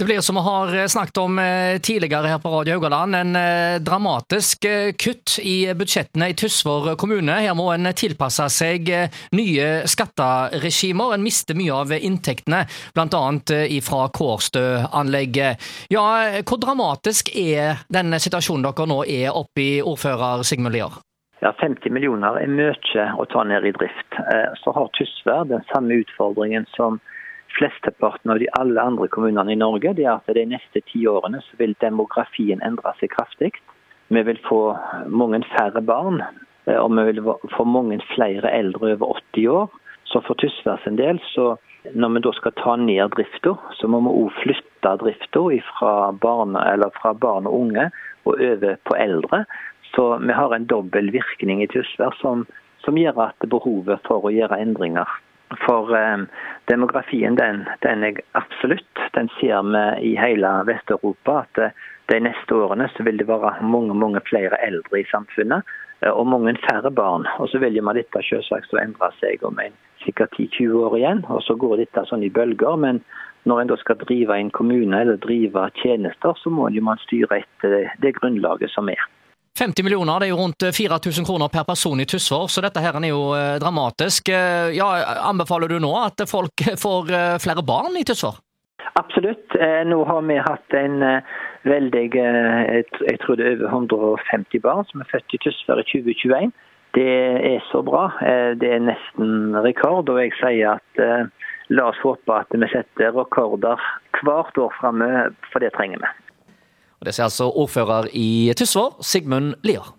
Det blir som vi har snakket om eh, tidligere her på Radio Haugaland, en eh, dramatisk eh, kutt i budsjettene i Tysvær kommune. Her må en tilpasse seg nye skatteregimer. En mister mye av inntektene, bl.a. fra Kårstø-anlegget. Ja, hvor dramatisk er den situasjonen dere nå er oppe i, ordfører Sigmund Lier? Ja, 50 millioner er mye å ta ned i drift. Så har Tysvær den samme utfordringen som flesteparten av de alle andre kommunene i Norge, det er at de neste ti årene så vil demografien endre seg kraftig. Vi vil få mange færre barn, eh, og vi vil få mange flere eldre over 80 år. Så for Tysværs en del, så når vi da skal ta ned drifta, så må vi òg flytte drifta fra fra barn og unge og over på eldre. Så vi har en dobbel virkning i Tysvær som, som gjør at behovet for å gjøre endringer for eh, demografien den, den, er absolutt. Den ser vi i hele Vest-Europa. At eh, de neste årene så vil det være mange mange flere eldre i samfunnet. Eh, og mange færre barn. Og så vil man dette selvsagt endre seg om en sikkert 10-20 år igjen. Og så går dette sånn i bølger. Men når en da skal drive en kommune eller drive tjenester, så må man styre etter det grunnlaget som er. 50 millioner, det er jo rundt 4000 kroner per person i Tysvær, så dette her er jo eh, dramatisk. Eh, ja, anbefaler du nå at folk får eh, flere barn i Tysvær? Absolutt. Nå har vi hatt en veldig Jeg tror det er over 150 barn som er født i Tysvær i 2021. Det er så bra. Det er nesten rekord. Og jeg sier at la oss håpe at vi setter rekorder hvert år framme, for det trenger vi. Og Det sier altså ordfører i Tysvær, Sigmund Lier.